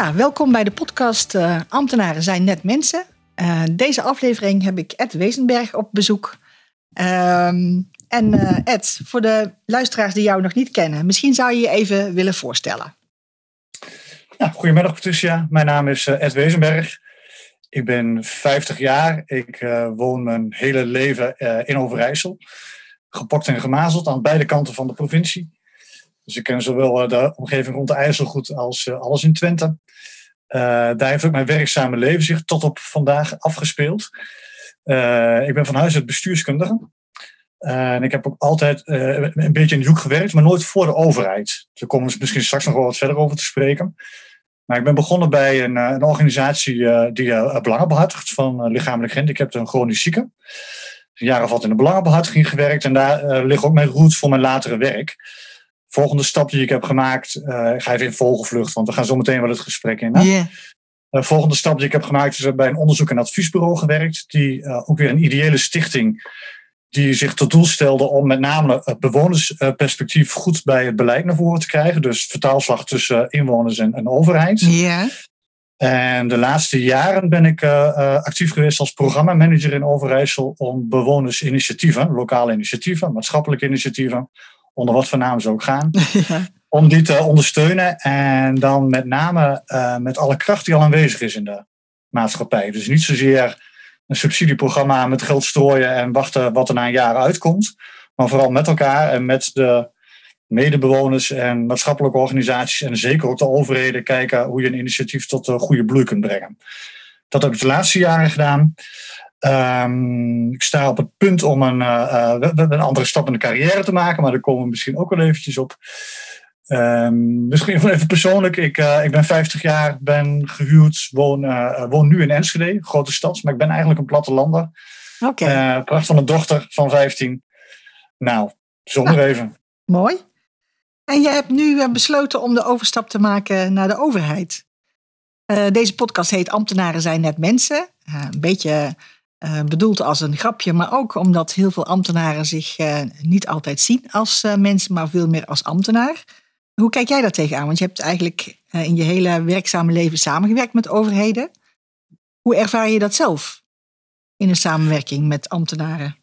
Ja, welkom bij de podcast uh, Ambtenaren zijn net mensen. Uh, deze aflevering heb ik Ed Wezenberg op bezoek. Um, en uh, Ed, voor de luisteraars die jou nog niet kennen, misschien zou je je even willen voorstellen. Goedemiddag Patricia, mijn naam is Ed Wezenberg. Ik ben 50 jaar, ik woon mijn hele leven in Overijssel. Gepokt en gemazeld aan beide kanten van de provincie. Dus ik ken zowel de omgeving rond de IJssel goed als alles in Twente. Uh, daar heeft ook mijn werkzame leven zich tot op vandaag afgespeeld. Ik ben van huis uit bestuurskundige. En ik heb ook altijd een beetje in de hoek gewerkt, maar nooit voor de overheid. Daar komen we misschien straks nog wel wat verder over te spreken. Maar ik ben begonnen bij een, een organisatie die belangen behartigt van lichamelijk gehandicapten en chronisch zieken. Een jaar of wat in de belangenbehartiging gewerkt en daar liggen ook mijn roots voor mijn latere werk volgende stap die ik heb gemaakt, uh, ik ga even in vogelvlucht, want we gaan zo meteen wel het gesprek in. Hè? Uh, volgende stap die ik heb gemaakt is bij een onderzoek- en adviesbureau gewerkt, die uh, ook weer een ideële stichting die zich tot doel stelde om met name het bewonersperspectief goed bij het beleid naar voren te krijgen. Dus vertaalslag tussen inwoners en, en overheid. Ja. En de laatste jaren ben ik actief geweest als programmamanager in Overijssel om bewonersinitiatieven, lokale initiatieven, maatschappelijke initiatieven, onder wat voor naam ze ook gaan, ja. om die te ondersteunen. En dan met name uh, met alle kracht die al aanwezig is in de maatschappij. Dus niet zozeer een subsidieprogramma met geld strooien en wachten wat er na een jaar uitkomt. Maar vooral met elkaar en met de medebewoners en maatschappelijke organisaties en zeker ook de overheden kijken hoe je een initiatief tot een goede bloei kunt brengen. Dat heb ik de laatste jaren gedaan. Um, ik sta op het punt om een, uh, een andere stap in de carrière te maken, maar daar komen we misschien ook wel eventjes op. Um, misschien even persoonlijk. Ik, uh, ik ben 50 jaar, ben gehuwd, woon, uh, woon nu in Enschede, grote stad, maar ik ben eigenlijk een plattelander. Oké. Okay. Pracht van een dochter van 15. Nou, zonder ah, even. Mooi. En je hebt nu besloten om de overstap te maken naar de overheid. deze podcast heet Ambtenaren zijn net mensen. een beetje uh, bedoeld als een grapje, maar ook omdat heel veel ambtenaren zich uh, niet altijd zien als uh, mensen, maar veel meer als ambtenaar. Hoe kijk jij daar tegenaan? Want je hebt eigenlijk in je hele werkzame leven samengewerkt met overheden. Hoe ervaar je dat zelf in een samenwerking met ambtenaren?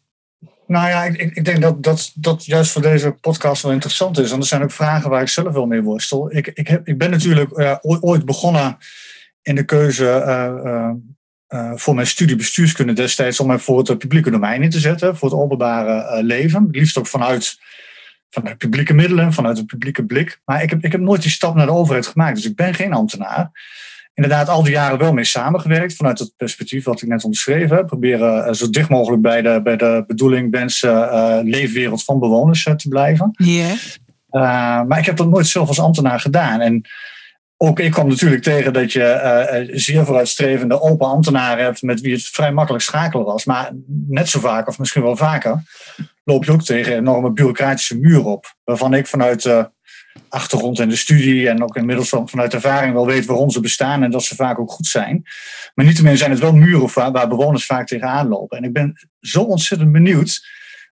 Nou ja, ik, ik denk dat, dat dat juist voor deze podcast wel interessant is. Want er zijn ook vragen waar ik zelf wel mee worstel. Ik, ik, heb, ik ben natuurlijk ooit begonnen in de keuze uh, voor mijn studie bestuurskunde destijds om mij voor het publieke domein in te zetten, voor het openbare uh, leven. Liefst ook vanuit, vanuit publieke middelen, vanuit een publieke blik. Maar ik heb, ik heb nooit die stap naar de overheid gemaakt, dus ik ben geen ambtenaar. Inderdaad, al die jaren wel mee samengewerkt vanuit het perspectief wat ik net omschreven heb. Proberen uh, zo dicht mogelijk bij de, bij de bedoeling, mensen, leefwereld van bewoners te blijven. Ja. maar ik heb dat nooit zelf als ambtenaar gedaan. En ook ik kwam natuurlijk tegen dat je uh, zeer vooruitstrevende open ambtenaren hebt met wie het vrij makkelijk schakelen was. Maar net zo vaak, of misschien wel vaker, loop je ook tegen enorme bureaucratische muren op. Waarvan ik vanuit de achtergrond en de studie en ook inmiddels vanuit ervaring wel weet waarom ze bestaan en dat ze vaak ook goed zijn. Maar niettemin zijn het wel muren waar bewoners vaak tegenaan lopen. En ik ben zo ontzettend benieuwd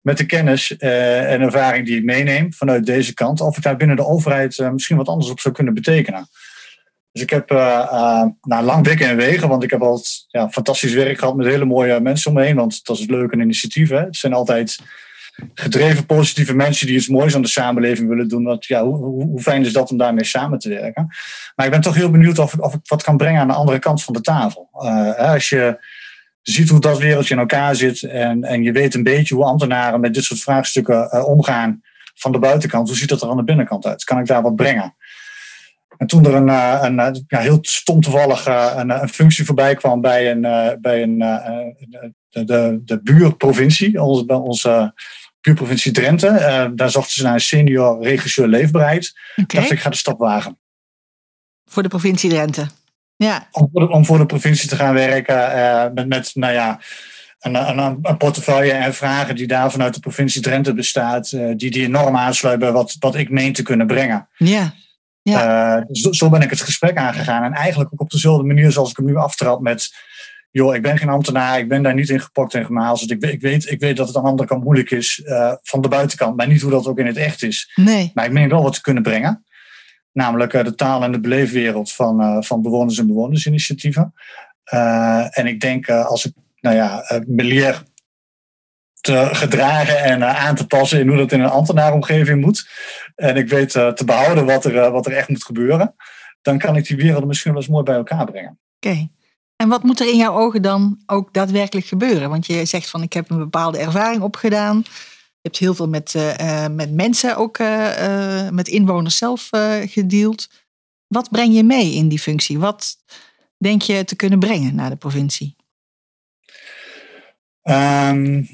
met de kennis uh, en ervaring die ik meeneem vanuit deze kant, of ik daar binnen de overheid misschien wat anders op zou kunnen betekenen. Dus ik heb uh, uh, nou, lang wikken en wegen, want ik heb altijd ja, fantastisch werk gehad met hele mooie mensen om me heen. Want dat is het leuke initiatief. Hè? Het zijn altijd gedreven, positieve mensen die iets moois aan de samenleving willen doen. Dat, ja, hoe, hoe, fijn is dat om daarmee samen te werken? Maar ik ben toch heel benieuwd of ik, of ik wat kan brengen aan de andere kant van de tafel. Uh, als je ziet hoe dat wereldje in elkaar zit en, en je weet een beetje hoe ambtenaren met dit soort vraagstukken omgaan van de buitenkant, hoe ziet dat er aan de binnenkant uit? Kan ik daar wat brengen? En toen er een, een, ja, heel stom toevallig een, een, functie voorbij kwam bij een, bij een, de, de, de buurprovincie, onze, bij onze buurprovincie Drenthe. daar zochten ze naar een senior regisseur leefbaarheid. Okay. dacht ik ga de stap wagen. Voor de provincie Drenthe. Ja. Om, voor de, om voor de provincie te gaan werken met, met, nou ja, een, een, een, portefeuille en vragen die daar vanuit de provincie Drenthe bestaat, die, die enorm aansluiten bij wat, wat ik meen te kunnen brengen. Ja. Ja. Uh, zo, ben ik het gesprek aangegaan. En eigenlijk ook op dezelfde manier zoals ik hem nu aftrap met... joh, ik ben geen ambtenaar, ik ben daar niet in gepokt en gemazeld. Ik, ik, weet, ik weet dat het aan de andere kant moeilijk is uh, van de buitenkant. Maar niet hoe dat ook in het echt is. Nee. Maar ik meen wel wat te kunnen brengen. Namelijk uh, de taal en de beleefwereld van, van bewoners en bewonersinitiatieven. en ik denk als ik, nou ja, Melier te gedragen en aan te passen in hoe dat in een ambtenaaromgeving moet en ik weet uh, te behouden wat er, uh, wat er echt moet gebeuren, dan kan ik die werelden misschien wel eens mooi bij elkaar brengen. Oké. En wat moet er in jouw ogen dan ook daadwerkelijk gebeuren? Want je zegt van ik heb een bepaalde ervaring opgedaan. Je hebt heel veel met, uh, met mensen, ook met inwoners zelf gedeeld. Wat breng je mee in die functie? Wat denk je te kunnen brengen naar de provincie? Um,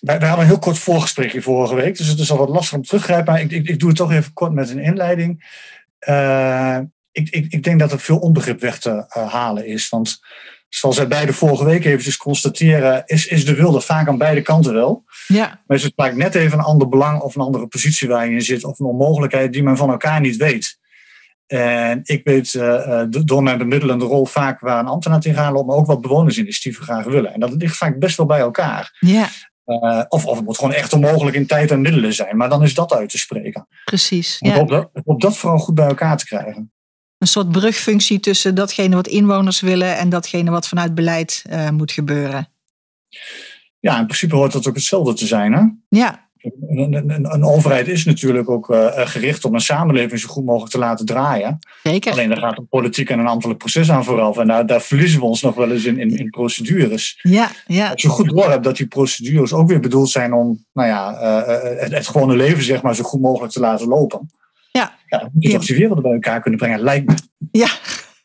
wij, hadden een heel kort voorgesprekje vorige week, dus het is al wat lastig om teruggrijpen. Maar ik, ik, ik doe het toch even kort met een inleiding. Uh, ik, ik, ik denk dat er veel onbegrip weg te uh, halen is. Want zoals wij beide vorige week eventjes constateren, is, is de wilde vaak aan beide kanten wel. Ja. Maar is het vaak net even een ander belang of een andere positie waar je in zit, of een onmogelijkheid die men van elkaar niet weet. En ik weet uh, door mijn bemiddelende rol vaak waar een ambtenaar tegenaan loopt, maar ook wat bewonersinitiatieven graag willen. En dat ligt vaak best wel bij elkaar. Ja. Uh, of, of het moet gewoon echt onmogelijk in tijd en middelen zijn. Maar dan is dat uit te spreken. Precies. Ja. Op, dat, op dat vooral goed bij elkaar te krijgen. Een soort brugfunctie tussen datgene wat inwoners willen en datgene wat vanuit beleid uh, moet gebeuren. Ja, in principe hoort dat ook hetzelfde te zijn. Hè? Ja. Een, een, een, overheid is natuurlijk ook uh, gericht om een samenleving zo goed mogelijk te laten draaien. Zeker. Alleen daar gaat een politiek en een ambtelijk proces aan vooraf. En daar, daar verliezen we ons nog wel eens in, in, in procedures. Ja, ja. Als je goed door hebt dat die procedures ook weer bedoeld zijn om nou ja, uh, het, het gewone leven zeg maar, zo goed mogelijk te laten lopen. Ja. ja dan moet je ja. toch die werelden bij elkaar kunnen brengen, lijkt me. Ja.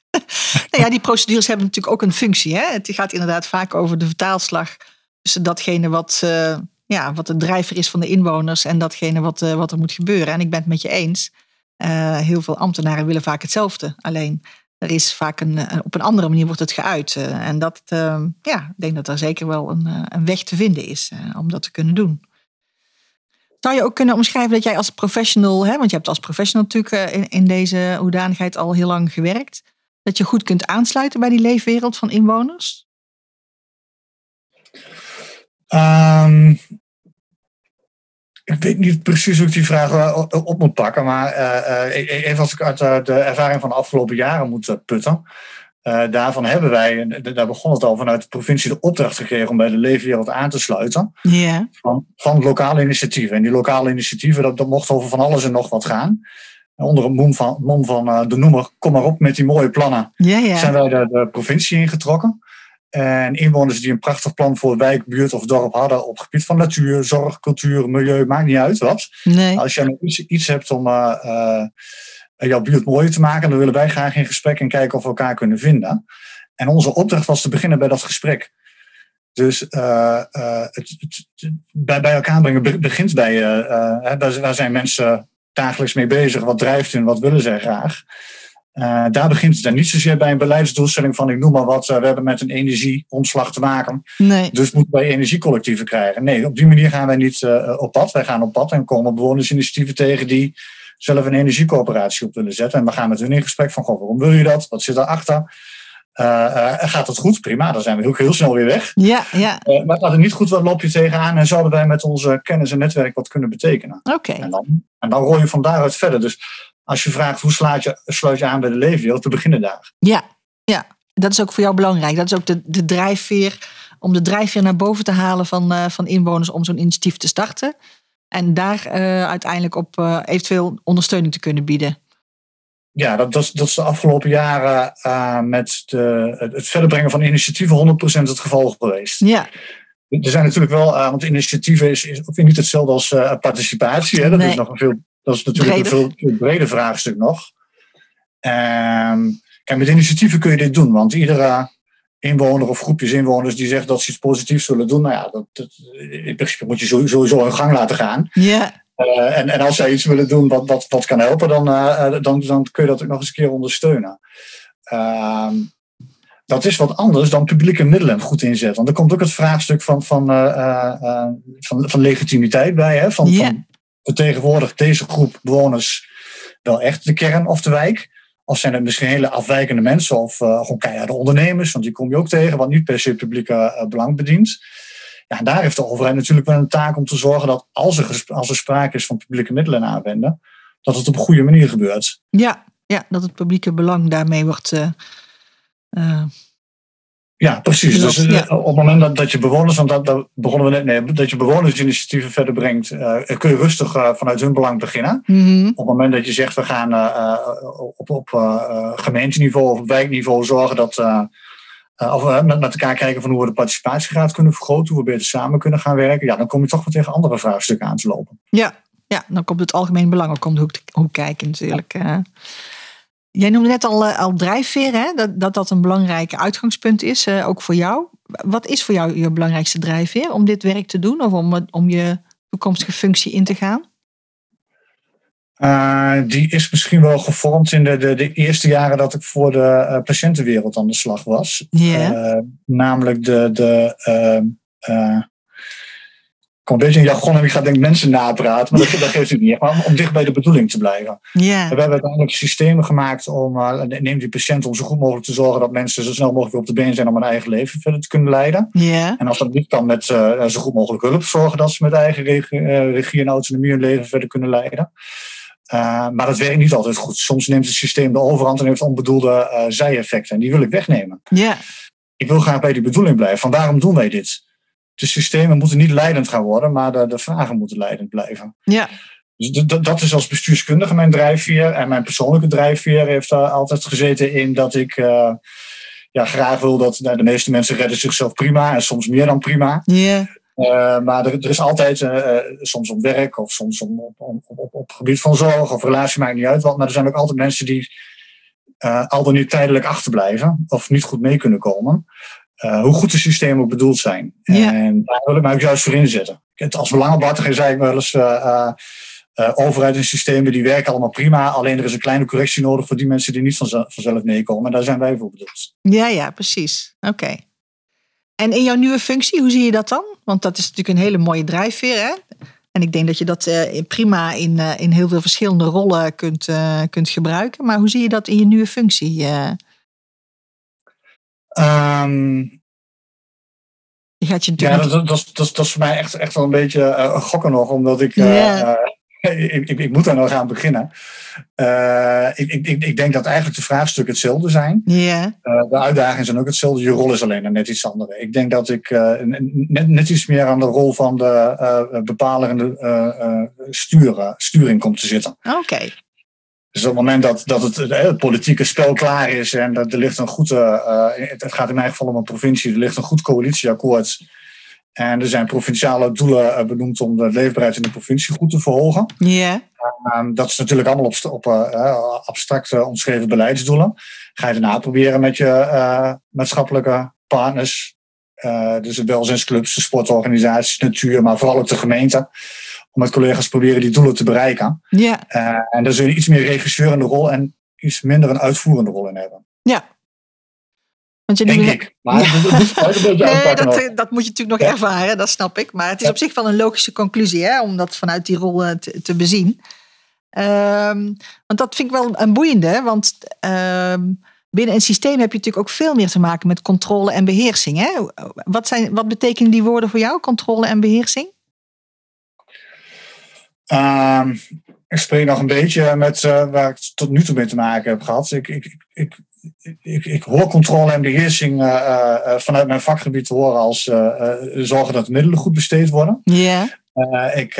nou ja, die procedures hebben natuurlijk ook een functie. Hè? Het gaat inderdaad vaak over de vertaalslag tussen datgene wat ja, wat de drijver is van de inwoners en datgene wat, uh, wat er moet gebeuren. En ik ben het met je eens. Uh, heel veel ambtenaren willen vaak hetzelfde. Alleen er is vaak een, op een andere manier wordt het geuit. Uh, en dat, ja, ik denk dat er zeker wel een, een weg te vinden is om dat te kunnen doen. Zou je ook kunnen omschrijven dat jij als professional, hè, want je hebt als professional natuurlijk in, in deze hoedanigheid al heel lang gewerkt, dat je goed kunt aansluiten bij die leefwereld van inwoners? Um, ik weet niet precies hoe ik die vraag op moet pakken, maar uh, even als ik uit de ervaring van de afgelopen jaren moet putten. Daarvan hebben wij, daar begon het al, vanuit de provincie de opdracht gekregen om bij de leefwereld aan te sluiten. Yeah. Van, van lokale initiatieven. En die lokale initiatieven, dat, dat mocht over van alles en nog wat gaan. Onder het mom van, mom van de noemer, kom maar op met die mooie plannen, yeah, yeah. zijn wij de, de provincie ingetrokken. En inwoners die een prachtig plan voor wijk, buurt of dorp hadden op het gebied van natuur, zorg, cultuur, milieu, maakt niet uit wat. Nee. Als jij iets, iets hebt om uh, uh, jouw buurt mooier te maken, dan willen wij graag in gesprek en kijken of we elkaar kunnen vinden. En onze opdracht was te beginnen bij dat gesprek. Dus uh, het, het, bij, bij elkaar brengen begint bij, waar zijn mensen dagelijks mee bezig? Wat drijft hun? Wat willen zij graag? Uh, daar begint het dan niet zozeer bij een beleidsdoelstelling van, ik noem maar wat, uh, we hebben met een energieomslag te maken. Nee. Dus moeten wij energiecollectieven krijgen. Nee, op die manier gaan wij niet uh, op pad. Wij gaan op pad en komen bewonersinitiatieven tegen die zelf een energiecoöperatie op willen zetten. En we gaan met hun in gesprek van, goh, waarom wil je dat? Wat zit daarachter? gaat het goed? Prima, dan zijn we ook heel snel weer weg. Ja, ja. maar gaat het niet goed, wat loop je tegenaan? En zouden wij met onze kennis en netwerk wat kunnen betekenen? Oké. Okay. En, dan, en dan rol je van daaruit verder. Dus als je vraagt hoe sluit je, sluit je aan bij de leefwereld, te beginnen daar. Ja, ja, dat is ook voor jou belangrijk. Dat is ook de, de drijfveer, om de drijfveer naar boven te halen van, uh, van inwoners om zo'n initiatief te starten. En daar uh, uiteindelijk op uh, eventueel ondersteuning te kunnen bieden. Ja, dat, dat, is, dat is de afgelopen jaren met de, het verder brengen van initiatieven 100% het geval geweest. Ja. Er zijn natuurlijk wel, want initiatieven is, is ook weer niet hetzelfde als participatie. Hè? Dat nee. is nog een veel dat is natuurlijk een veel, breder vraagstuk nog. Ehm, kijk, met initiatieven kun je dit doen, want iedere inwoner of groepjes inwoners die zegt dat ze iets positiefs zullen doen, nou ja, dat, dat in principe moet je sowieso hun gang laten gaan. Ja. Uh, en, en als zij iets willen doen wat, wat, wat kan helpen, dan, uh, dan, dan kun je dat ook nog eens een keer ondersteunen. Uh, dat is wat anders dan publieke middelen goed inzetten. Want er komt ook het vraagstuk van, van, van, van legitimiteit bij. Hè? Van vertegenwoordigt deze groep bewoners wel echt de kern of de wijk? Of zijn het misschien hele afwijkende mensen of uh, gewoon keiharde ondernemers? Want die kom je ook tegen, wat niet per se publieke uh, belang bedient. Ja, en daar heeft de overheid natuurlijk wel een taak om te zorgen dat als er, als er sprake is van publieke middelen aanwenden, dat het op een goede manier gebeurt. Ja, ja dat het publieke belang daarmee wordt. Ja, precies. Dus ja. op het moment dat, dat je bewoners, want dat, dat begonnen we net mee, dat je bewonersinitiatieven verder brengt, uh, kun je rustig uh, vanuit hun belang beginnen. Mm -hmm. Op het moment dat je zegt, we gaan uh, op, op gemeenteniveau of op wijkniveau zorgen dat. of we met, met elkaar kijken van hoe we de participatiegraad kunnen vergroten, hoe we beter samen kunnen gaan werken. Ja, dan kom je toch wel tegen andere vraagstukken aan te lopen. Ja, ja dan komt het algemeen belang ook om de hoek, hoek kijken natuurlijk. Ja. Jij noemde net al, al drijfveer, hè? Dat, dat dat een belangrijk uitgangspunt is, uh, ook voor jou. Wat is voor jou je belangrijkste drijfveer om dit werk te doen of om, om je toekomstige functie in te gaan? Uh, die is misschien wel gevormd in de, de, de eerste jaren dat ik voor de uh, patiëntenwereld aan de slag was. Yeah. namelijk de, de ik kom een beetje in jargon en ik ga denk mensen napraten, maar dat, dat geeft het niet. Maar om, dicht bij de bedoeling te blijven. Yeah. We hebben uiteindelijk systemen gemaakt om, uh, neem die patiënt, om zo goed mogelijk te zorgen dat mensen zo snel mogelijk op de been zijn om hun eigen leven verder te kunnen leiden. Yeah. En als dat niet kan met uh, zo goed mogelijk hulp, zorgen dat ze met eigen regie, uh, regie en autonomie hun leven verder kunnen leiden. Uh, maar dat werkt niet altijd goed. Soms neemt het systeem de overhand en heeft onbedoelde uh, zijeffecten. En die wil ik wegnemen. Yeah. Ik wil graag bij die bedoeling blijven. Van waarom doen wij dit? De systemen moeten niet leidend gaan worden, maar de, de vragen moeten leidend blijven. Ja. Dus dat is als bestuurskundige mijn drijfveer. En mijn persoonlijke drijfveer heeft daar altijd gezeten in dat ik uh, ja, graag wil dat nou, de meeste mensen redden zichzelf prima en soms meer dan prima. Ja. Uh, maar er, er, is altijd, uh, soms op werk of soms op, op, op, op, op gebied van zorg of relatie, maakt niet uit wat. Maar er zijn ook altijd mensen die al dan niet tijdelijk achterblijven of niet goed mee kunnen komen. Uh, hoe goed de systemen ook bedoeld zijn. Ja. En daar wil ik mij ook juist voor inzetten. Als belangenbehartiger zei ik wel eens, uh, uh, overheid en systemen die werken allemaal prima. Alleen er is een kleine correctie nodig voor die mensen die niet vanzelf, vanzelf meekomen. En daar zijn wij voor bedoeld. Ja, ja, precies. Oké. Okay. En in jouw nieuwe functie, hoe zie je dat dan? Want dat is natuurlijk een hele mooie drijfveer, hè? En ik denk dat je dat prima in, in heel veel verschillende rollen kunt, kunt gebruiken. Maar hoe zie je dat in je nieuwe functie? Um, je gaat je ja, dat, dat, dat, dat is voor mij echt, echt wel een beetje uh, gokken nog, omdat ik, Ja. uh, ik, ik, ik, moet daar nog aan beginnen. Ik, ik, ik denk dat eigenlijk de vraagstukken hetzelfde zijn. Ja, de uitdagingen zijn ook hetzelfde. Je rol is alleen net iets andere. Ik denk dat ik net, net iets meer aan de rol van de bepalerende sturen, sturing kom te zitten. oké. Okay. Dus op het moment dat, dat het, het politieke spel klaar is en dat er ligt een goed, uh, het gaat in mijn geval om een provincie, er ligt een goed coalitieakkoord. En er zijn provinciale doelen benoemd om de leefbaarheid in de provincie goed te verhogen. Ja. Dat is natuurlijk allemaal op, op uh, abstract omschreven beleidsdoelen. Ga je daarna proberen met je maatschappelijke partners, dus de welzijnsclubs, de sportorganisaties, natuur, maar vooral ook de gemeente om met collega's proberen die doelen te bereiken. Ja. Uh, en daar zul je iets meer regisseurende rol en iets minder een uitvoerende rol in hebben. Ja. Want je Denk ik. Maar ja. dat, is een beetje nee, dat, dat, moet je natuurlijk nog ja. ervaren, dat snap ik. Maar het is ja. op zich wel een logische conclusie hè, om dat vanuit die rol te, te bezien. Um, want dat vind ik wel een boeiende, want um, binnen een systeem heb je natuurlijk ook veel meer te maken met controle en beheersing. Hè? Wat, zijn, wat betekenen die woorden voor jou, controle en beheersing? Um, ik spreek nog een beetje met uh, waar ik tot nu toe mee te maken heb gehad. Ik, ik, ik, ik, ik hoor controle en beheersing uh, uh, vanuit mijn vakgebied te horen als zorgen dat de middelen goed besteed worden. Ja. ik,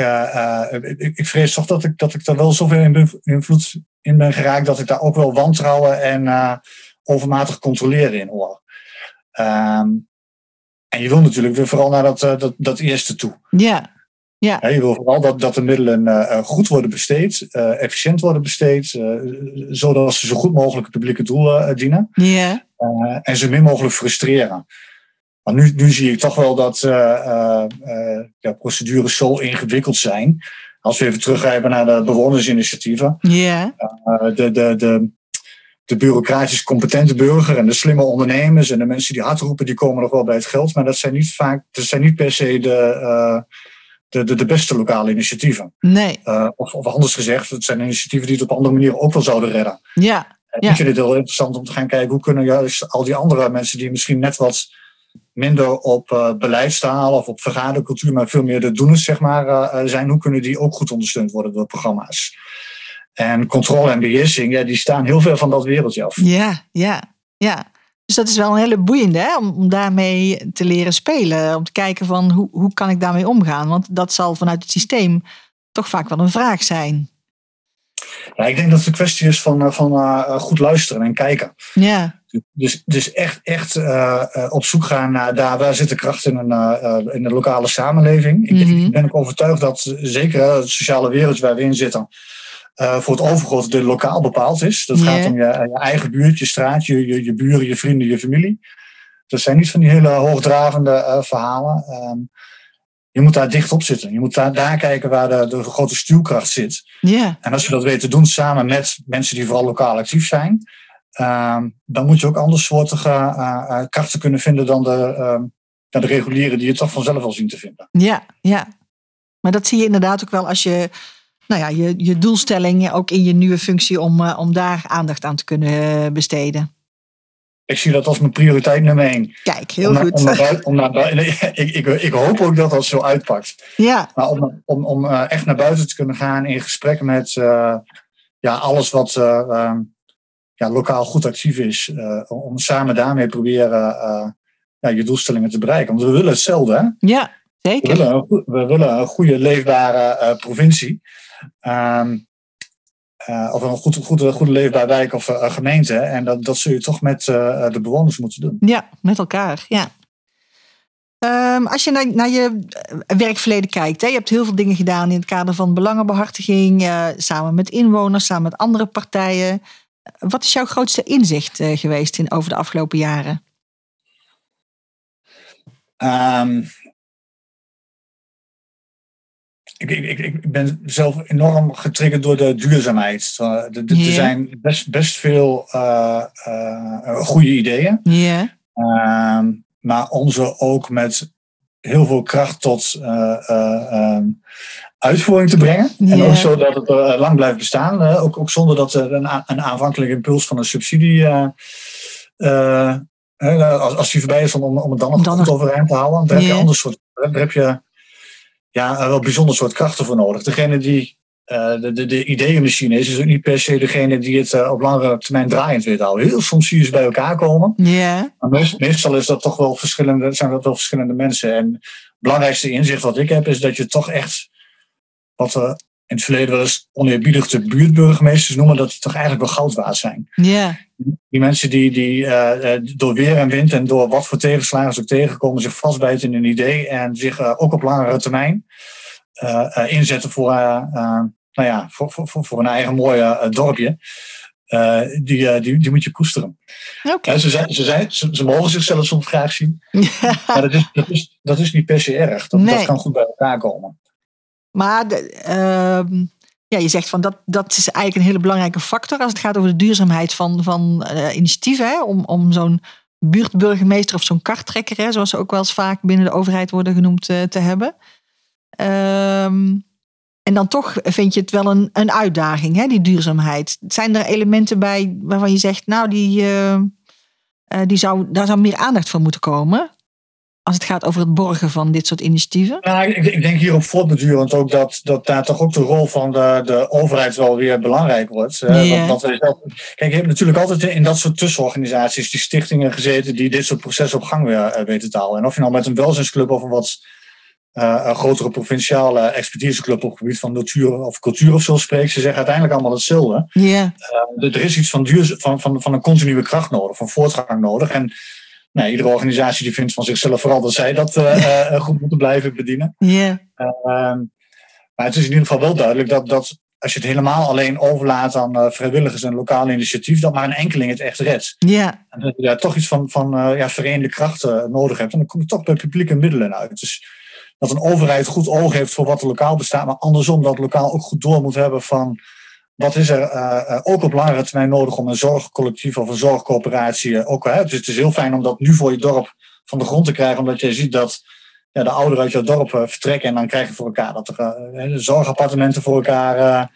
ik, ik vrees toch dat ik, dat ik daar wel zoveel in invloed in ben geraakt dat ik daar ook wel wantrouwen en overmatig controleren in hoor. Um, en je wil natuurlijk weer vooral naar dat, dat, dat eerste toe. Ja. Ja. je wil vooral dat, dat de middelen goed worden besteed, efficiënt worden besteed, zodat ze zo goed mogelijk het publieke doel dienen. Ja. en zo min mogelijk frustreren. Maar nu, nu zie ik toch wel dat ja, procedures zo ingewikkeld zijn. Als we even teruggrijpen naar de bewonersinitiatieven. Ja. de, de, de, de bureaucratisch competente burger en de slimme ondernemers en de mensen die hard roepen, die komen nog wel bij het geld. Maar dat zijn niet vaak, dat zijn niet per se de, uh, de, de, de, beste lokale initiatieven. Nee. Uh, of, of, anders gezegd, het zijn initiatieven die het op andere manieren ook wel zouden redden. Ja. En ja. ik vind het heel interessant om te gaan kijken hoe kunnen juist al die andere mensen die misschien net wat minder op uh, beleidstaal of op vergadercultuur, maar veel meer de doeners zeg maar, zijn, hoe kunnen die ook goed ondersteund worden door programma's? En controle en beheersing, ja, die staan heel ver van dat wereldje af. Ja, ja, ja. Dus dat is wel een hele boeiende hè? Om, om daarmee te leren spelen. Om te kijken van hoe, hoe kan ik daarmee omgaan? Want dat zal vanuit het systeem toch vaak wel een vraag zijn. Ja, ik denk dat het een kwestie is van, van uh, goed luisteren en kijken. Ja. Dus, dus echt, echt uh, op zoek gaan naar daar waar zit de kracht in, een, in de lokale samenleving. Mhm. Ik, ik ben ook overtuigd dat zeker het sociale wereld waar we in zitten, uh, voor het overgrote deel lokaal bepaald is. Dat gaat om je, je eigen buurt, je straat, je, je, je buren, je vrienden, je familie. Dat zijn niet van die hele hoogdravende uh, verhalen. Um, je moet daar dicht op zitten. Je moet daar, daar kijken waar de, de grote stuwkracht zit. Ja. En als je dat weet te doen samen met mensen die vooral lokaal actief zijn, um, dan moet je ook andersoortige uh, krachten kunnen vinden dan de, um, de reguliere die je toch vanzelf wel zien te vinden. Ja, ja. Maar dat zie je inderdaad ook wel als je nou ja, je, je doelstelling ook in je nieuwe functie om, uh, om daar aandacht aan te kunnen besteden. Ik zie dat als mijn prioriteit nummer één. Kijk, heel om goed. Om naar buiten, om naar buiten, nee, ik, ik, ik, hoop ook dat dat zo uitpakt. Ja. Maar om, om, om uh, echt naar buiten te kunnen gaan in gesprek met uh, ja, alles wat uh, ja, lokaal goed actief is. om samen daarmee proberen ja, je doelstellingen te bereiken. Want we willen hetzelfde. Hè? Ja, zeker. We willen, we willen een goede, leefbare provincie. Um, uh, of een goed, goede, goede leefbare wijk of uh, gemeente. En dat, dat zul je toch met uh, de bewoners moeten doen. Ja, met elkaar. Ja. Um, als je naar, naar, je werkverleden kijkt, hè, je hebt heel veel dingen gedaan in het kader van belangenbehartiging, samen met inwoners, samen met andere partijen. Wat is jouw grootste inzicht geweest in, over de afgelopen jaren? Um, ik, ik, ik, ben zelf enorm getriggerd door de duurzaamheid. Er de, yeah. zijn best, best veel uh, uh, goede ideeën. Yeah. Uh, maar om ze ook met heel veel kracht tot uh, uitvoering te brengen. Yeah. En ook zodat het er lang blijft bestaan. ook, ook zonder dat er een, een aanvankelijke impuls van een subsidie. als, als die voorbij is, om, om het dan nog goed overeind te houden. Dan heb je ander soort. Dan heb je ja, wel bijzonder soort krachten voor nodig. Degene die uh, de, de, de ideeënmachine is, is ook niet per se degene die het uh, op langere termijn draaiend weet houden. Heel soms zie je ze bij elkaar komen. Ja. Maar meest, meestal is dat toch wel verschillende, zijn dat wel verschillende mensen. En het belangrijkste inzicht wat ik heb, is dat je toch echt, wat we in het verleden wel eens oneerbiedig de buurtburgemeesters noemen, dat die toch eigenlijk wel goud waard zijn. Ja. Die mensen die, die uh, door weer en wind en door wat voor tegenslagen ze ook tegenkomen, zich vastbijten in een idee en zich uh, ook op langere termijn uh, inzetten voor, nou ja, voor, voor, voor een eigen mooi dorpje. die, die, die moet je koesteren. Okay. ze, zijn, ze, zijn, ze, ze, mogen zichzelf soms graag zien. maar dat is, dat, is, dat is niet per se erg. Dat, nee. dat kan goed bij elkaar komen. Maar uh, ja, je zegt van dat, dat is eigenlijk een hele belangrijke factor als het gaat over de duurzaamheid van, van uh, initiatieven. Hè, om om zo'n buurtburgemeester of zo'n karttrekker, hè, zoals ze ook wel eens vaak binnen de overheid worden genoemd, uh, te hebben. Um, en dan toch vind je het wel een, een uitdaging, hè, die duurzaamheid. Zijn er elementen bij waarvan je zegt, nou, die, uh, die zou, daar zou meer aandacht voor moeten komen? Als het gaat over het borgen van dit soort initiatieven? Nou, ik, ik denk hierop voortbedurend ook dat, dat daar toch ook de rol van de, de overheid wel weer belangrijk wordt. Yeah. Want, want wij zelf, kijk, je hebt natuurlijk altijd in dat soort tussenorganisaties, die stichtingen gezeten, die dit soort processen op gang weer uh, weten te houden. En of je nou met een welzijnsclub of een wat uh, een grotere provinciale expertiseclub op het gebied van natuur of cultuur of zo spreekt, ze zeggen uiteindelijk allemaal hetzelfde. Yeah. Uh, er is iets van, duur, van, van, van een continue kracht nodig, van voortgang nodig. En nee, iedere organisatie die vindt van zichzelf vooral dat zij dat uh, uh, goed moeten blijven bedienen. Yeah. Ehm, maar het is in ieder geval wel duidelijk dat, dat als je het helemaal alleen overlaat aan uh, vrijwilligers en lokale initiatief, dat maar een enkeling het echt redt. Ja. En dat je daar toch iets van, van uh, ja, verenigde krachten nodig hebt. En dan kom je toch bij publieke middelen uit. Dus dat een overheid goed oog heeft voor wat er lokaal bestaat, maar andersom dat lokaal ook goed door moet hebben van wat is er uh, ook op langere termijn nodig om een zorgcollectief of een zorgcoöperatie ook. Hè, dus het is heel fijn om dat nu voor je dorp van de grond te krijgen, omdat je ziet dat ja, de ouderen uit jouw dorp vertrekken en dan krijg je voor elkaar dat er zorgappartementen voor elkaar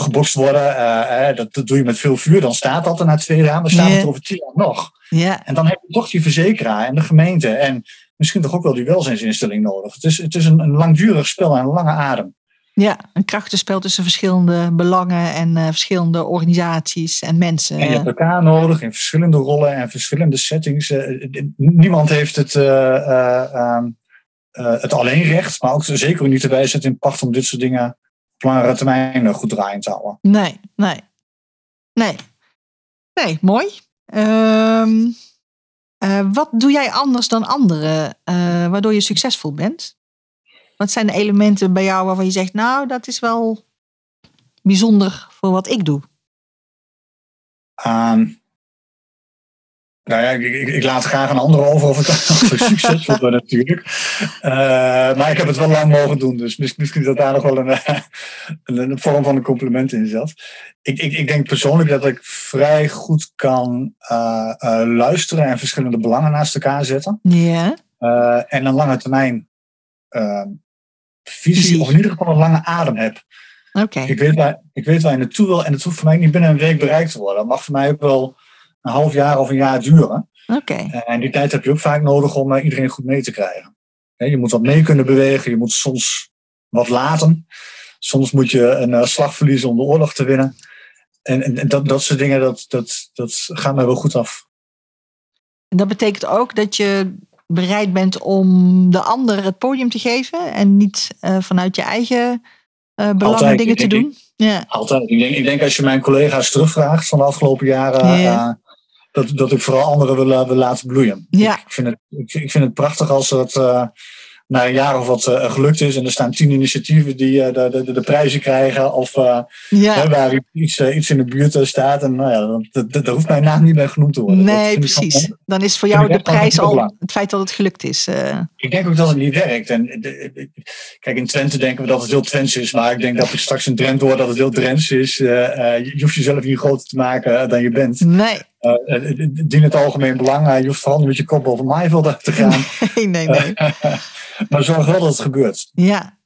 gebokst worden. dat, dat, doe je met veel vuur, dan staat dat er na twee jaar, maar staat yeah. het over tien jaar nog. Yeah. En dan heb je toch die verzekeraar en de gemeente en misschien toch ook wel die welzijnsinstelling nodig. Het is, het is een, een langdurig spel en een lange adem. Ja, een krachtenspel tussen verschillende belangen en uh, verschillende organisaties en mensen. En je hebt elkaar nodig in verschillende rollen en verschillende settings. Uh, niemand heeft het, uh, het alleen recht, maar ook zeker niet de wijsheid in pacht om dit soort dingen op langere termijn goed draaiend te houden. Nee, nee. Nee. Nee, mooi. Um, wat doe jij anders dan anderen, waardoor je succesvol bent? Wat zijn de elementen bij jou waarvan je zegt, nou, dat is wel bijzonder voor wat ik doe? Um, nou ja, ik, ik, ik, laat graag een ander over of ik, of ik succesvol ben natuurlijk. Uh, maar ik heb het wel lang mogen doen, dus misschien dat daar nog wel een, een, een vorm van een compliment in zat. Ik, ik, ik, denk persoonlijk dat ik vrij goed kan uh, uh, luisteren en verschillende belangen naast elkaar zetten. Ja. en een lange termijn visie, of in ieder geval een lange adem heb. Oké. Ik, weet waar, ik weet waar je naartoe wil en het hoeft voor mij niet binnen een week bereikt te worden. Dat mag voor mij ook wel een half jaar of een jaar duren. Oké. En die tijd heb je ook vaak nodig om uh, iedereen goed mee te krijgen. je moet wat mee kunnen bewegen, je moet soms wat laten. Soms moet je een uh, slag verliezen om de oorlog te winnen. En, en, en dat, dat soort dingen, dat, dat, dat gaat mij wel goed af. En dat betekent ook dat je bereid bent om de ander het podium te geven en niet uh, vanuit je eigen uh, belangen dingen te doen? Ik, ja. Altijd. Ik denk, ik denk als je mijn collega's terugvraagt van de afgelopen jaren, Ja. uh, dat, dat ik vooral anderen wil, wil laten bloeien. Ja. Ik, vind het, ik, ik vind het prachtig als het na een jaar of wat uh, gelukt is en er staan tien initiatieven die uh, de, de, de, prijzen krijgen of ja. hè, waar iets, iets in de buurt staat. En nou ja, dat, dat, dat hoeft mijn naam niet bij genoemd te worden. Nee, precies. Dan is voor jou de prijs al het feit dat het gelukt is. Ik denk ook dat het niet werkt. En, kijk, in Twente denken we dat het heel Twents is, maar ik denk dat het straks in Drenthe wordt dat het heel Drents is. je hoeft jezelf niet groter te maken dan je bent. Nee. Uh, dien het algemeen belang. Je hoeft vooral niet met je kop boven maaiveld uit te gaan. Nee, nee, nee. maar zorg wel dat het gebeurt. Ja.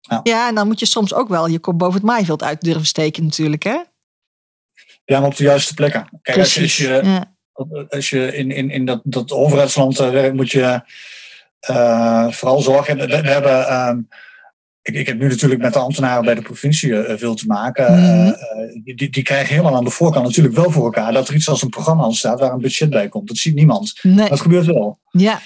ja. Ja, en dan moet je soms ook wel je kop boven het maaiveld uit durven steken natuurlijk, hè? Ja, maar op de juiste plekken. Kijk, Precies. als je, ja. als je in, in, in dat, dat overheidsland werkt, moet je vooral zorgen. We, we hebben... Um, ik, ik, heb nu natuurlijk met de ambtenaren bij de provincie uh, veel te maken. Mhm. Uh, die, die, krijgen helemaal aan de voorkant natuurlijk wel voor elkaar dat er iets als een programma ontstaat waar een budget bij komt. Dat ziet niemand. Nee. Dat gebeurt wel. Ja.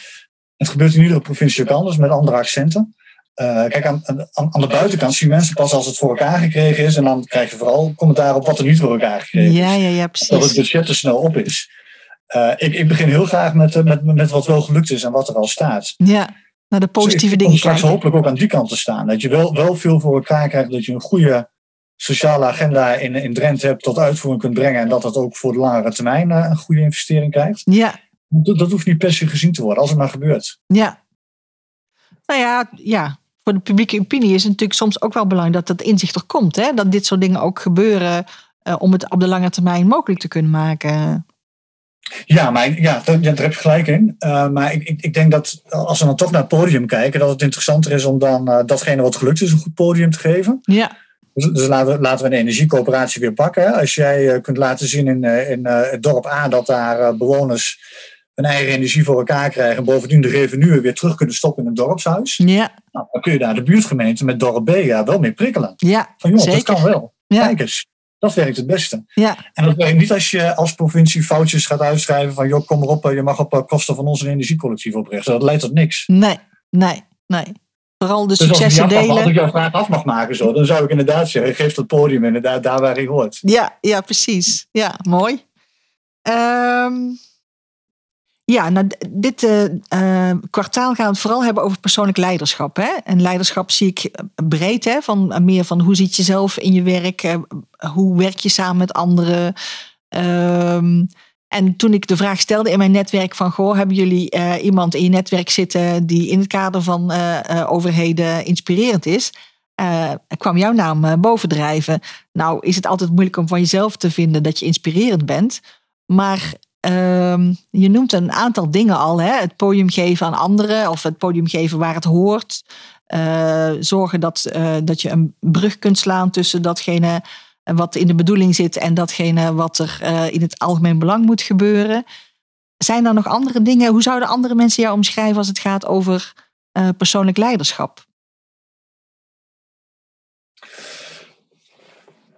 Het gebeurt in iedere provincie ook anders met andere accenten. Uh, kijk, aan, aan, aan, de buitenkant zien mensen pas als het voor elkaar gekregen is. En dan krijg je vooral commentaar op wat er niet voor elkaar gekregen ja, is. Ja, ja, precies. Dat het budget te snel op is. Uh, ik, ik, begin heel graag met, met, met wat wel gelukt is en wat er al staat. Ja, naar de positieve dus dingen Om straks kijken. hopelijk ook aan die kant te staan. Dat je wel, wel veel voor elkaar krijgt. Dat je een goede sociale agenda in, in Drenthe hebt tot uitvoering kunt brengen. En dat dat ook voor de langere termijn uh, een goede investering krijgt. Ja. Dat, dat hoeft niet per se gezien te worden, als het maar gebeurt. Ja. Nou ja, ja. Voor de publieke opinie is het natuurlijk soms ook wel belangrijk dat dat inzicht er komt. Hè? Dat dit soort dingen ook gebeuren uh, om het op de lange termijn mogelijk te kunnen maken. Ja, maar ja, daar, daar heb je gelijk in. Uh, maar ik, ik, ik, denk dat als we dan toch naar het podium kijken, dat het interessanter is om dan uh, datgene wat gelukt is een goed podium te geven. Ja. Dus, dus laten, we, laten we de energiecoöperatie weer pakken. Hè. Als jij uh, kunt laten zien in, in het dorp A dat daar bewoners hun eigen energie voor elkaar krijgen en bovendien de revenue weer terug kunnen stoppen in een dorpshuis. Ja. Nou, dan kun je daar de buurtgemeente met dorp B ja, wel mee prikkelen. Ja, Van joh, dat kan wel. Ja. Kijk eens. Dat werkt het beste. Ja. En dat werkt niet als je als provincie foutjes gaat uitschrijven van joh, kom maar op, je mag op kosten van ons een energiecollectief oprichten. Dat leidt tot niks. Nee, nee, nee. Vooral de dus successen als delen. Als ik jouw vraag af mag maken, zo, dan zou ik inderdaad zeggen, geef dat podium inderdaad daar waar hij hoort. Ja, ja precies. Ja, mooi. Um, Ja, nou, dit uh, kwartaal gaan we het vooral hebben over persoonlijk leiderschap. Hè? En leiderschap zie ik breed, hè? Van, meer van hoe ziet je zelf in je werk, hoe werk je samen met anderen. Ehm, en toen ik de vraag stelde in mijn netwerk van, goh, hebben jullie uh, iemand in je netwerk zitten die in het kader van uh, overheden inspirerend is? kwam jouw naam bovendrijven. Nou is het altijd moeilijk om van jezelf te vinden dat je inspirerend bent. Maar Ehm, je noemt een aantal dingen al. Hè? Het podium geven aan anderen of het podium geven waar het hoort. Uh, zorgen dat, uh, dat je een brug kunt slaan tussen datgene wat in de bedoeling zit en datgene wat er uh, in het algemeen belang moet gebeuren. Zijn er nog andere dingen? Hoe zouden andere mensen jou omschrijven als het gaat over persoonlijk leiderschap?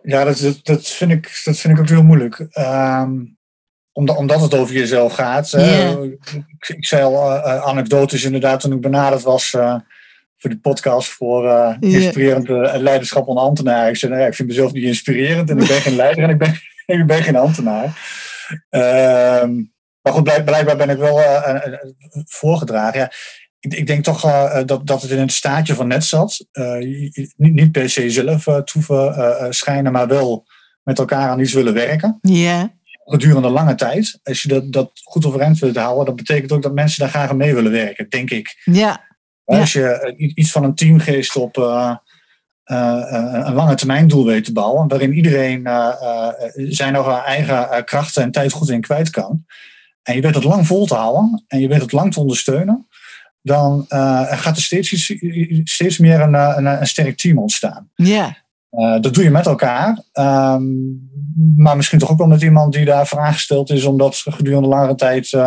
Ja, dat, dat, vind, ik, dat vind ik ook heel moeilijk. Um, omdat, omdat het over jezelf gaat. ik, ik, zei al uh, anekdotes inderdaad toen ik benaderd was uh, voor die podcast voor uh, inspirerend leiderschap onder ambtenaren. Ik zei, nou, ik vind mezelf niet inspirerend en ik ben geen leider en ik ben, ik ben geen ambtenaar. Ehm, maar goed, blijkbaar ben ik wel voorgedragen. Ja, ik, ik, denk toch dat, dat het in het staatje van net zat. niet, niet per se zelf te hoeven schijnen, maar wel met elkaar aan iets willen werken. Ja gedurende lange tijd. Als je dat, dat goed overeind wilt houden, dat betekent ook dat mensen daar graag mee willen werken, denk ik. Ja. Als je eh, iets van een teamgeest op uh, uh, een lange termijn doel weet te bouwen, waarin iedereen zijn of haar eigen krachten en tijd goed in kwijt kan, en je weet het lang vol te houden en je weet het lang te ondersteunen, dan gaat er steeds, steeds meer een, een, een sterk team ontstaan. Ja. Uh, dat doe je met elkaar. Um, maar misschien toch ook wel met iemand die daar voor aangesteld is, omdat gedurende langere tijd. Uh,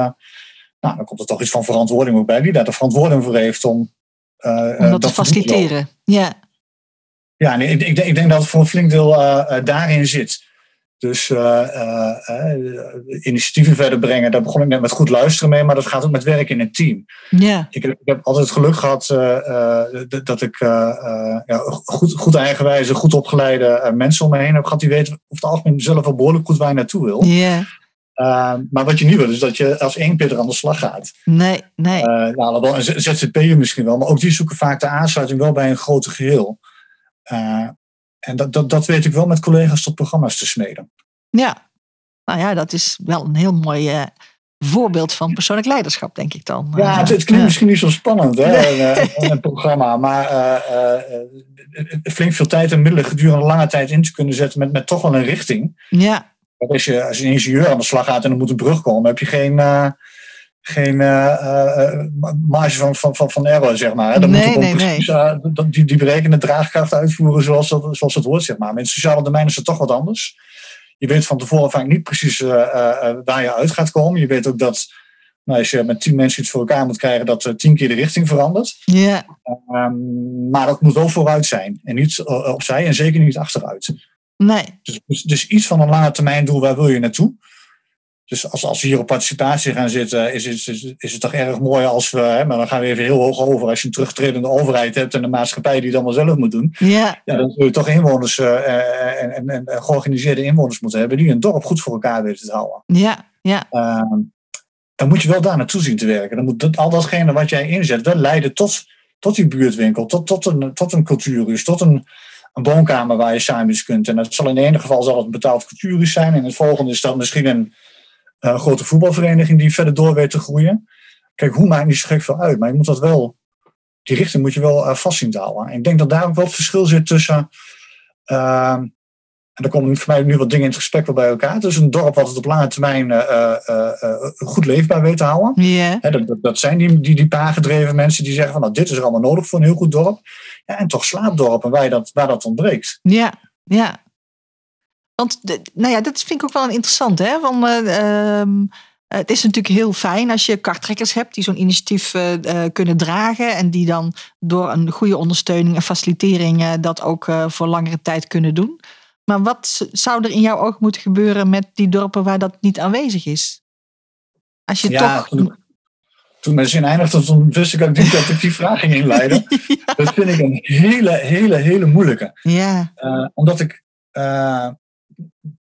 nou, dan komt er toch iets van verantwoording ook bij, die daar de verantwoording voor heeft om. Uh, om dat, te faciliteren. Ja. Ja, nee, ik, ik, denk, ik denk dat het voor een flink deel daarin zit. Dus uh, initiatieven verder brengen, daar begon ik net met goed luisteren mee, maar dat gaat ook met werk in een team. Ja. Ik, heb, ik heb altijd het geluk gehad dat ik ja, goed, goed eigenwijze, goed opgeleide mensen om me heen heb gehad die weten over het algemeen zelf wel behoorlijk goed waar je naartoe wil. Ja. maar wat je niet wil, is dat je als één pitter aan de slag gaat. Nee, nee. nou, wel een ZZP'er misschien wel, maar ook die zoeken vaak de aansluiting wel bij een groter geheel. En dat, dat, dat weet ik wel met collega's tot programma's te smeden. Ja, nou ja, dat is wel een heel mooi uh, voorbeeld van persoonlijk leiderschap, denk ik dan. Ja, het, het klinkt misschien niet zo spannend, hè, een, een, programma. Maar uh, uh, flink veel tijd en middelen gedurende lange tijd in te kunnen zetten met, met toch wel een richting. Ja. Als je als een ingenieur aan de slag gaat en er moet een brug komen, heb je geen geen uh, marge van, van, van, van error, zeg maar. Dan nee, nee, precies, nee. die, die berekenen draagkracht uitvoeren zoals, dat, zoals het hoort, zeg maar. Met sociale domein is het toch wat anders. Je weet van tevoren vaak niet precies waar je uit gaat komen. Je weet ook dat nou, als je met tien mensen iets voor elkaar moet krijgen, dat tien keer de richting verandert. Ja. Um, maar dat moet wel vooruit zijn. En niet opzij en zeker niet achteruit. Nee. Dus, dus, dus iets van een lange termijn doel, waar wil je naartoe? Dus als, als we hier op participatie gaan zitten, is, is, is, is het toch erg mooi als we, hè, maar dan gaan we even heel hoog over, als je een terugtredende overheid hebt en een maatschappij die het allemaal zelf moet doen, ja. Ja, dan zul je toch inwoners uh, en, en, en, georganiseerde inwoners moeten hebben die een dorp goed voor elkaar weten te houden. Ja, ja. Uh, dan moet je wel daar naartoe zien te werken. Dan moet dat, al datgene wat jij inzet wel leiden tot, tot die buurtwinkel, tot, tot, een, tot een cultuurhuis, tot een, een woonkamer waar je samen kunt. En dat zal in het ene geval zal het een betaald cultuurhuis zijn, in het volgende is dat misschien een een eh, grote voetbalvereniging die verder door weet te groeien. Kijk, hoe maakt niet zo gek veel uit, maar je moet dat wel, die richting moet je wel uh, vast zien te houden. En ik denk dat daar ook wel het verschil zit tussen, uh, en er komen voor mij nu wat dingen in het gesprek wel bij elkaar, tussen een dorp wat het op lange termijn uh, goed leefbaar weet te houden. Yeah. dat, dat, zijn die, die, die paar gedreven mensen die zeggen van nou, dit is er allemaal nodig voor een heel goed dorp. Ja, en toch slaapdorpen waar, dat, waar dat ontbreekt. Ja, ja. Want nou ja, dat vind ik ook wel een interessant. Hè? Van, uh, het is natuurlijk heel fijn als je karttrekkers hebt die zo'n initiatief uh, kunnen dragen. En die dan door een goede ondersteuning en facilitering dat ook voor langere tijd kunnen doen. Maar wat zou er in jouw oog moeten gebeuren met die dorpen waar dat niet aanwezig is? Als je ja, toch. Toen, toen mijn zin eindigde, toen wist ik ook niet dat ik die vraag ging inleiden. ja. Dat vind ik een hele, hele, hele moeilijke. Ja. omdat ik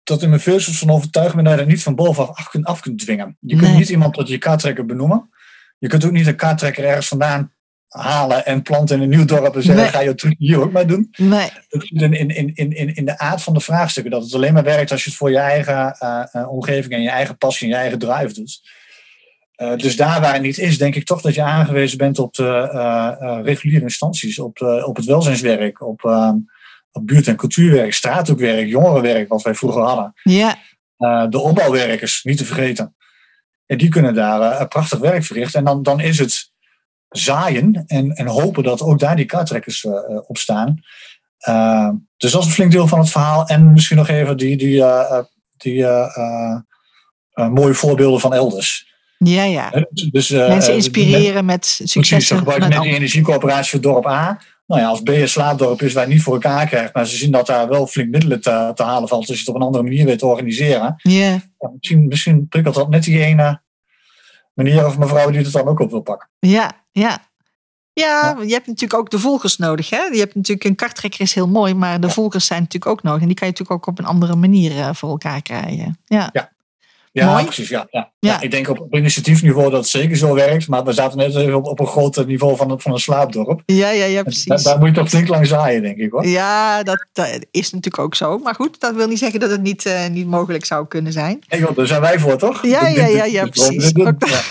dat in mijn veel van overtuigd ben dat je dat niet van bovenaf af kunt, af kunt dwingen. Je kunt Nee. niet iemand tot je kaarttrekker benoemen. Je kunt ook niet een kaarttrekker ergens vandaan halen en planten in een nieuw dorp en zeggen, Nee. ga je truc hier ook maar doen. Nee. Het zit in, in, in, in, de aard van de vraagstukken. Dat het alleen maar werkt als je het voor je eigen eh, eh, omgeving en je eigen passie en je eigen drive doet. Eh, dus daar waar het niet is, denk ik toch dat je aangewezen bent op de reguliere instanties, op, op het welzijnswerk, op, eh, op buurt- en cultuurwerk, straathoekwerk, jongerenwerk, wat wij vroeger hadden. Ja. Eh, de opbouwwerkers, niet te vergeten. En die kunnen daar eh, prachtig werk verrichten. En dan, dan is het zaaien en, en hopen dat ook daar die kaarttrekkers eh, eh, op staan. Dus dat is een flink deel van het verhaal. En misschien nog even die, die, die mooie voorbeelden van elders. Ja, ja. Dus, Mensen inspireren met Precies, successen. ze gebruiken net die energiecoöperatie voor dorp A. Nou ja, als B een slaapdorp is waar je niet voor elkaar krijgt, maar ze zien dat daar wel flink middelen te, te halen valt, als je het op een andere manier weet te organiseren. Ja, misschien, misschien prikkelt dat net die ene meneer of mevrouw die het dan ook op wil pakken. Ja, ja. Ja, je hebt natuurlijk ook de volgers nodig. Hè? Je hebt natuurlijk een karttrekker is heel mooi, maar de volgers zijn natuurlijk ook nodig. En die kan je natuurlijk ook op een andere manier eh, voor elkaar krijgen. Ja, Ja, Mooi. precies. Ja, ja. Ja. Ja, ik denk op, op initiatiefniveau dat het zeker zo werkt, maar we zaten net even op, op een groot niveau van, van een slaapdorp. ja, ja, ja precies. daar moet je toch flink lang zaaien, denk ik hoor. Ja, dat, dat is natuurlijk ook zo. Maar goed, dat wil niet zeggen dat het niet, eh, niet mogelijk zou kunnen zijn. Hey, joh, daar zijn wij voor, toch? Ja, ja, ja, ja, precies. ja.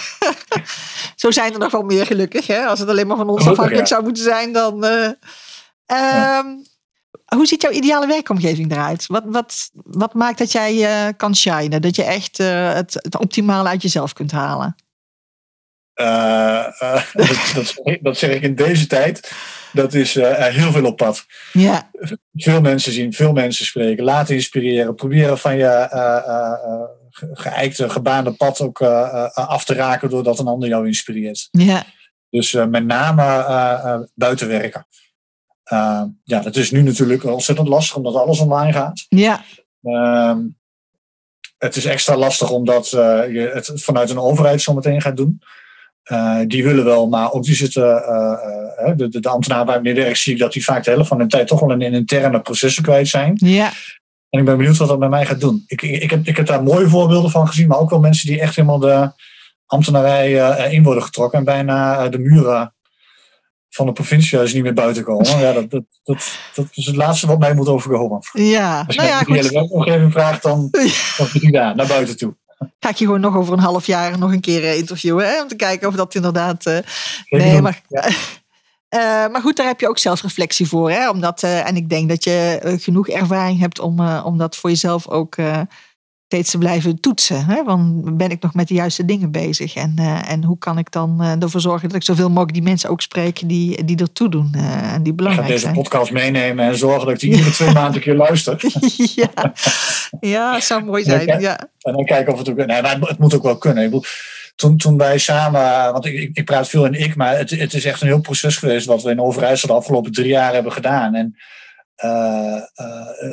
Zo zijn er nog wel meer gelukkig. Hè? Als het alleen maar van ons Gelukkig, afhankelijk ja. zou moeten zijn, dan. eh, ehm, Hoe ziet jouw ideale werkomgeving eruit? Wat, wat, wat maakt dat jij eh, kan shinen? Dat je echt eh, het, het optimale uit jezelf kunt halen? Eh, dat, dat, zeg ik- in deze tijd. Dat is heel veel op pad. Ja, Veel mensen zien, veel mensen spreken, laten inspireren. Proberen van je ge- geëikte, gebaande pad ook af te raken doordat een ander jou inspireert. ja, Dus met name buiten werken. Eh, ja, dat is nu natuurlijk ontzettend lastig omdat alles online gaat. ja, Ehm, het is extra lastig omdat eh, je het vanuit een overheid zometeen gaat doen. Eh, die willen wel, maar ook die zitten, eh, de, de, de ambtenaren waar ik mee werk, zie ik dat die vaak de helft van hun tijd toch wel in, in interne processen kwijt zijn. ja, En ik ben benieuwd wat dat met mij gaat doen. Ik, ik, ik, heb, ik heb daar mooie voorbeelden van gezien, maar ook wel mensen die echt helemaal de ambtenarij in worden getrokken en bijna de muren van de provinciehuis niet meer buiten komen. Ja, dat, dat, dat, dat is het laatste wat mij moet overkomen. ja. Als je Nou ja, de hele goed. werkomgeving vraagt, dan, dan hij daar, naar buiten toe. Ga ik je gewoon nog over een half jaar nog een keer eh, interviewen. Hè? Om te kijken of dat inderdaad. eh, nee, maar. Ja. Eh, maar goed, daar heb je ook zelfreflectie voor. Hè? Omdat, eh, en ik denk dat je genoeg ervaring hebt om, om dat voor jezelf ook steeds te blijven toetsen. Hè? Want ben ik nog met de juiste dingen bezig? En, eh, en hoe kan ik dan eh, ervoor zorgen dat ik zoveel mogelijk die mensen ook spreek die, die ertoe doen eh, en die Ik ga belangrijk deze zijn? podcast meenemen en zorgen dat ik die iedere twee maanden een keer luister. ja. ja, dat zou mooi zijn. Ja. En dan kijken of het ook... Nee, maar het, moet ook wel kunnen. Ik bedoel, toen, toen wij samen... Want ik, ik, praat veel in ik, maar het, het is echt een heel proces geweest... wat we in Overijssel de afgelopen drie jaar hebben gedaan. En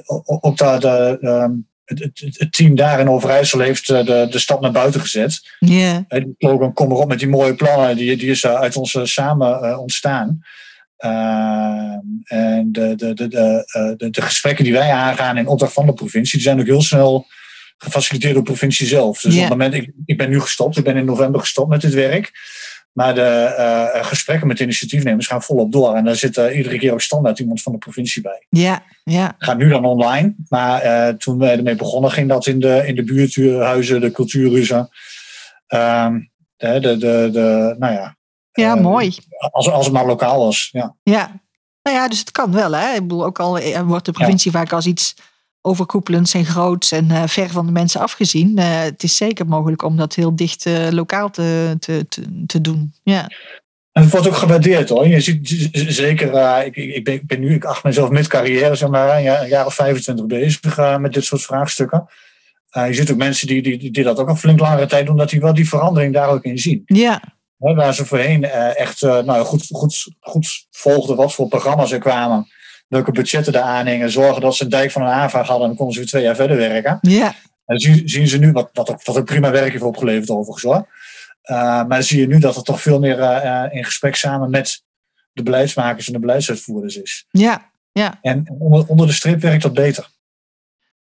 ook ook daar de, ehm, het, het, het team daar in Overijssel heeft eh, de, de stap naar buiten gezet. Ja. Hè, Die slogan kom erop met die mooie plannen, die, die is eh, uit ons eh, samen eh, ontstaan. En de, de, de, de, eh, de, de gesprekken die wij aangaan in opdracht van de provincie, die zijn ook heel snel gefaciliteerd door de provincie zelf. Dus op het moment, ik, ik ben nu gestopt, ik ben in november gestopt met dit werk. Maar de eh, gesprekken met initiatiefnemers gaan volop door. En daar zit eh, iedere keer ook standaard iemand van de provincie bij. Ja, ja, Gaat nu dan online. Maar eh, toen wij ermee begonnen, ging dat in de, in de buurthuizen, de cultuurhuizen. Ehm, de, de, de, de, nou ja, ja, Eh, mooi. als, als het maar lokaal was. Ja. Ja. Nou ja, dus het kan wel. Hè? Ik bedoel, ook al eh, wordt de provincie vaak als iets overkoepelends en groots en eh, ver van de mensen afgezien. Eh, het is zeker mogelijk om dat heel dicht eh, lokaal te, te, te, doen. Ja, En het wordt ook gewaardeerd hoor. Je ziet zeker, ik, ik, ben, ik ben nu, ik acht mezelf met carrière, zeg maar, een jaar, een jaar of 25 bezig met dit soort vraagstukken. Je ziet ook mensen die, die, die dat ook al flink langere tijd doen, dat die wel die verandering daar ook in zien. ja, waar ze voorheen echt nou, goed, goed, goed volgden wat voor programma's er kwamen. Welke budgetten er aanhingen. Zorgen dat ze een dijk van een aanvraag hadden. En dan konden ze weer twee jaar verder werken. ja, En zien, zien ze nu, wat, wat, ook, wat ook prima werk heeft opgeleverd overigens hoor. Eh, maar dan zie je nu dat het toch veel meer eh, eh, in gesprek samen met de beleidsmakers en de beleidsuitvoerders is. ja, ja. En onder, onder de streep werkt dat beter.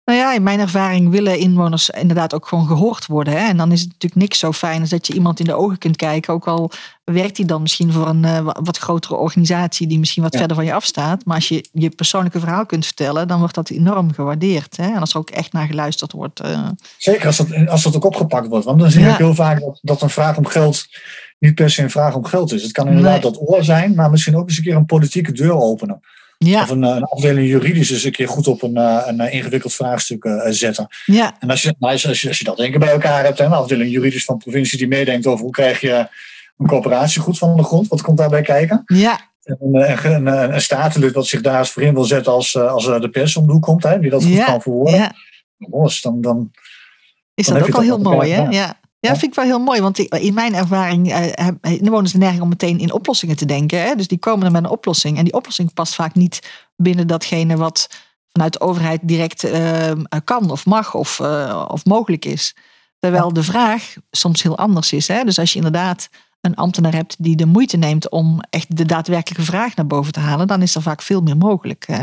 Nou ja, in mijn ervaring willen inwoners inderdaad ook gewoon gehoord worden. Hè? En dan is het natuurlijk niks zo fijn als dat je iemand in de ogen kunt kijken. Ook al werkt hij dan misschien voor een uh, wat grotere organisatie die misschien wat verder van je afstaat. Maar als je je persoonlijke verhaal kunt vertellen, dan wordt dat enorm gewaardeerd. Hè? En als er ook echt naar geluisterd wordt. Uh... Zeker als dat, als dat ook opgepakt wordt. Want dan zie je heel vaak dat, dat een vraag om geld niet per se een vraag om geld is. Het kan inderdaad dat oor zijn, maar misschien ook eens een keer een politieke deur openen. Ja. Of een, een, afdeling juridisch eens een keer goed op een, eh, een eh, ingewikkeld vraagstuk uh, zetten. Ja. En als je, als, je, als je dat denken bij elkaar hebt, een afdeling juridisch van provincie die meedenkt over hoe krijg je een coöperatie goed van de grond, wat komt daarbij kijken? Ja. En een, een, een statenlid wat zich daar eens voor in wil zetten als, als de pers om de hoek komt, hè, die dat goed kan verwoorden. Ja. dan, dan, is dat ook al heel mooi, hè? Ja. Ja, vind ik wel heel mooi. Want in mijn ervaring uh, hebben inwoners de neiging om meteen in oplossingen te denken. Hè? Dus die komen er met een oplossing. En die oplossing past vaak niet binnen datgene wat vanuit de overheid direct ehm, kan of mag of, uh, of mogelijk is. Terwijl de vraag soms heel anders is. Hè? Dus als je inderdaad een ambtenaar hebt die de moeite neemt om echt de daadwerkelijke vraag naar boven te halen, dan is er vaak veel meer mogelijk. Hè?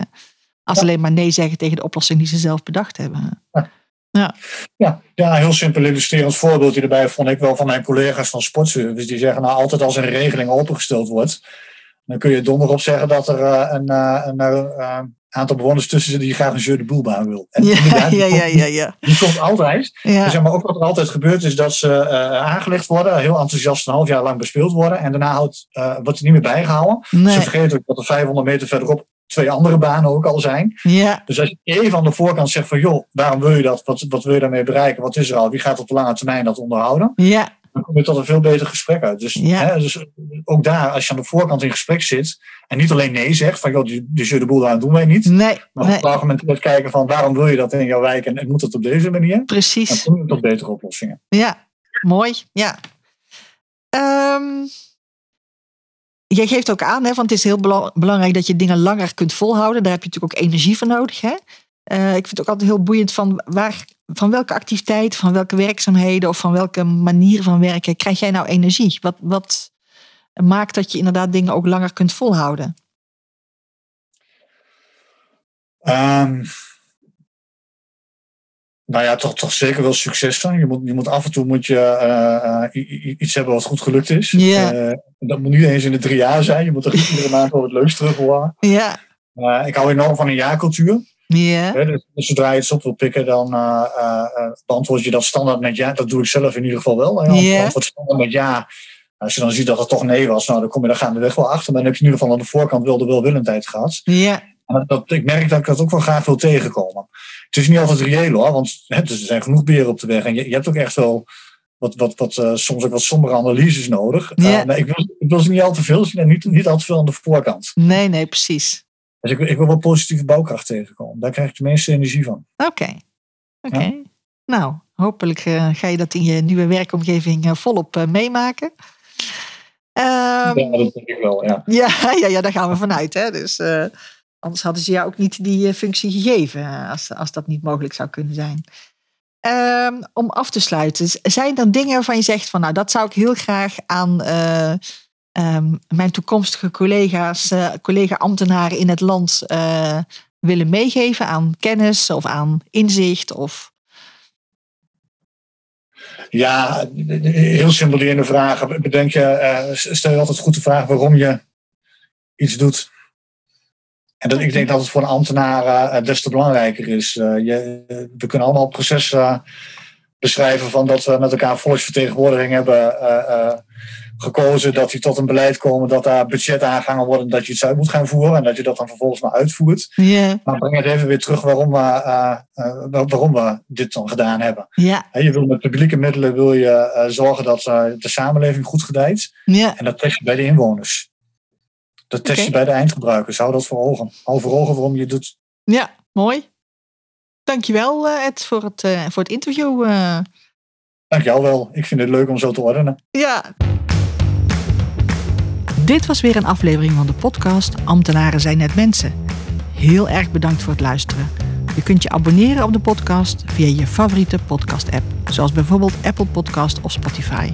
Als alleen maar nee zeggen tegen de oplossing die ze zelf bedacht hebben. Ja. Ja, ja, heel simpel illustrerend voorbeeld erbij vond ik wel van mijn collega's van Sportservice. Die zeggen nou altijd als een regeling opengesteld wordt, dan kun je donder op zeggen dat er uh, een, uh, een uh, aantal bewoners tussen zitten die graag een jeu de boelbaan wil. En ja, ja, ja, ja, ja. Die komt altijd. Ja. Zeg maar ook wat er altijd gebeurt is dat ze aangelegd worden, heel enthousiast een half jaar lang bespeeld worden. En daarna houdt, wordt er niet meer bijgehouden. Nee. Ze vergeten ook dat er 500 meter verderop twee andere banen ook al zijn. Ja. Dus als je even aan de voorkant zegt van joh, waarom wil je dat? Wat, wat wil je daarmee bereiken? Wat is er al? Wie gaat op de lange termijn dat onderhouden? Ja. Dan kom je tot een veel beter gesprek uit. Dus, ja. hè, dus ook daar, als je aan de voorkant in gesprek zit en niet alleen nee zegt van joh, die, die de boel daar doen wij niet. Nee. Maar nee. op argument kijken van waarom wil je dat in jouw wijk en, en moet het op deze manier? Precies. Dan kom je tot betere oplossingen. Ja, mooi. Ja. Um, jij geeft ook aan, hè, want het is heel belangrijk dat je dingen langer kunt volhouden. Daar heb je natuurlijk ook energie voor nodig. Hè? Uh, ik vind het ook altijd heel boeiend van, waar, van welke activiteit, van welke werkzaamheden of van welke manier van werken krijg jij nou energie? Wat, wat maakt dat je inderdaad dingen ook langer kunt volhouden? Um, nou ja, toch, toch zeker wel succes dan. Je moet, je moet af en toe moet je, uh, iets hebben wat goed gelukt is. Yeah. Uh, dat moet niet eens in de drie jaar zijn. Je moet er iedere maand wel het leukste terug horen. Ja. Yeah. ik hou enorm van een jaarcultuur. Ja. Dus, dus, zodra je het op wil pikken, dan beantwoord je dat standaard met ja. Dat doe ik zelf in ieder geval wel. Ja. Antwoord standaard met ja. Als je dan ziet dat het toch nee was, nou, dan kom je daar gaandeweg wel achter. Maar dan heb je in ieder geval aan de voorkant wel de welwillendheid gehad. Ja. En dat, ik merk dat ik dat ook wel graag wil tegenkomen. Het is niet altijd reëel hoor, want hè, er zijn genoeg beren op de weg. En je, je hebt ook echt wel wat, wat, wat, uh, soms ook wat sombere analyses nodig. Ja. Uh, maar ik wil, ik wil ze niet al te veel zien en niet, niet al te veel aan de voorkant. Nee, nee, precies. Dus ik, ik wil wel positieve bouwkracht tegenkomen. Daar krijg ik de meeste energie van. Oké. Okay. Oké. Okay. Ja. Nou, hopelijk uh, ga je dat in je nieuwe werkomgeving volop meemaken. Um, ja, dat denk ik wel, ja. Ja, ja, ja daar gaan we vanuit. Hè? Dus Anders hadden ze jou ook niet die functie gegeven als, als dat niet mogelijk zou kunnen zijn. Um, om af te sluiten, zijn er dingen waarvan je zegt van nou dat zou ik heel graag aan uh, um, mijn toekomstige collega's, collega-ambtenaren in het land willen meegeven aan kennis of aan inzicht? Of... Ja, heel simpel vraag. Bedenk je, stel je altijd goed de vraag waarom je iets doet. En dat, ik denk dat het voor een ambtenaar uh, des te belangrijker is. Uh, je, we kunnen allemaal het proces uh, beschrijven van dat we met elkaar volksvertegenwoordiging hebben gekozen. Dat die tot een beleid komen, dat daar budget aangehangen wordt en dat je iets uit moet gaan voeren. En dat je dat dan vervolgens maar uitvoert. Yeah. Maar breng het even weer terug waarom we, waarom we dit dan gedaan hebben. Yeah. Je wil met publieke middelen wil je, zorgen dat de samenleving goed gedijt. Yeah. En dat test je bij de inwoners. Dat test je okay. bij de eindgebruikers. Hou dat voor ogen. Hou voor ogen waarom je het doet. Ja, mooi. Dankjewel Ed voor het, uh, voor het interview. Uh. Dankjewel wel. Ik vind het leuk om zo te ordenen. Ja. Dit was weer een aflevering van de podcast Ambtenaren zijn net mensen. Heel erg bedankt voor het luisteren. Je kunt je abonneren op de podcast via je favoriete podcast-app, zoals bijvoorbeeld Apple Podcast of Spotify.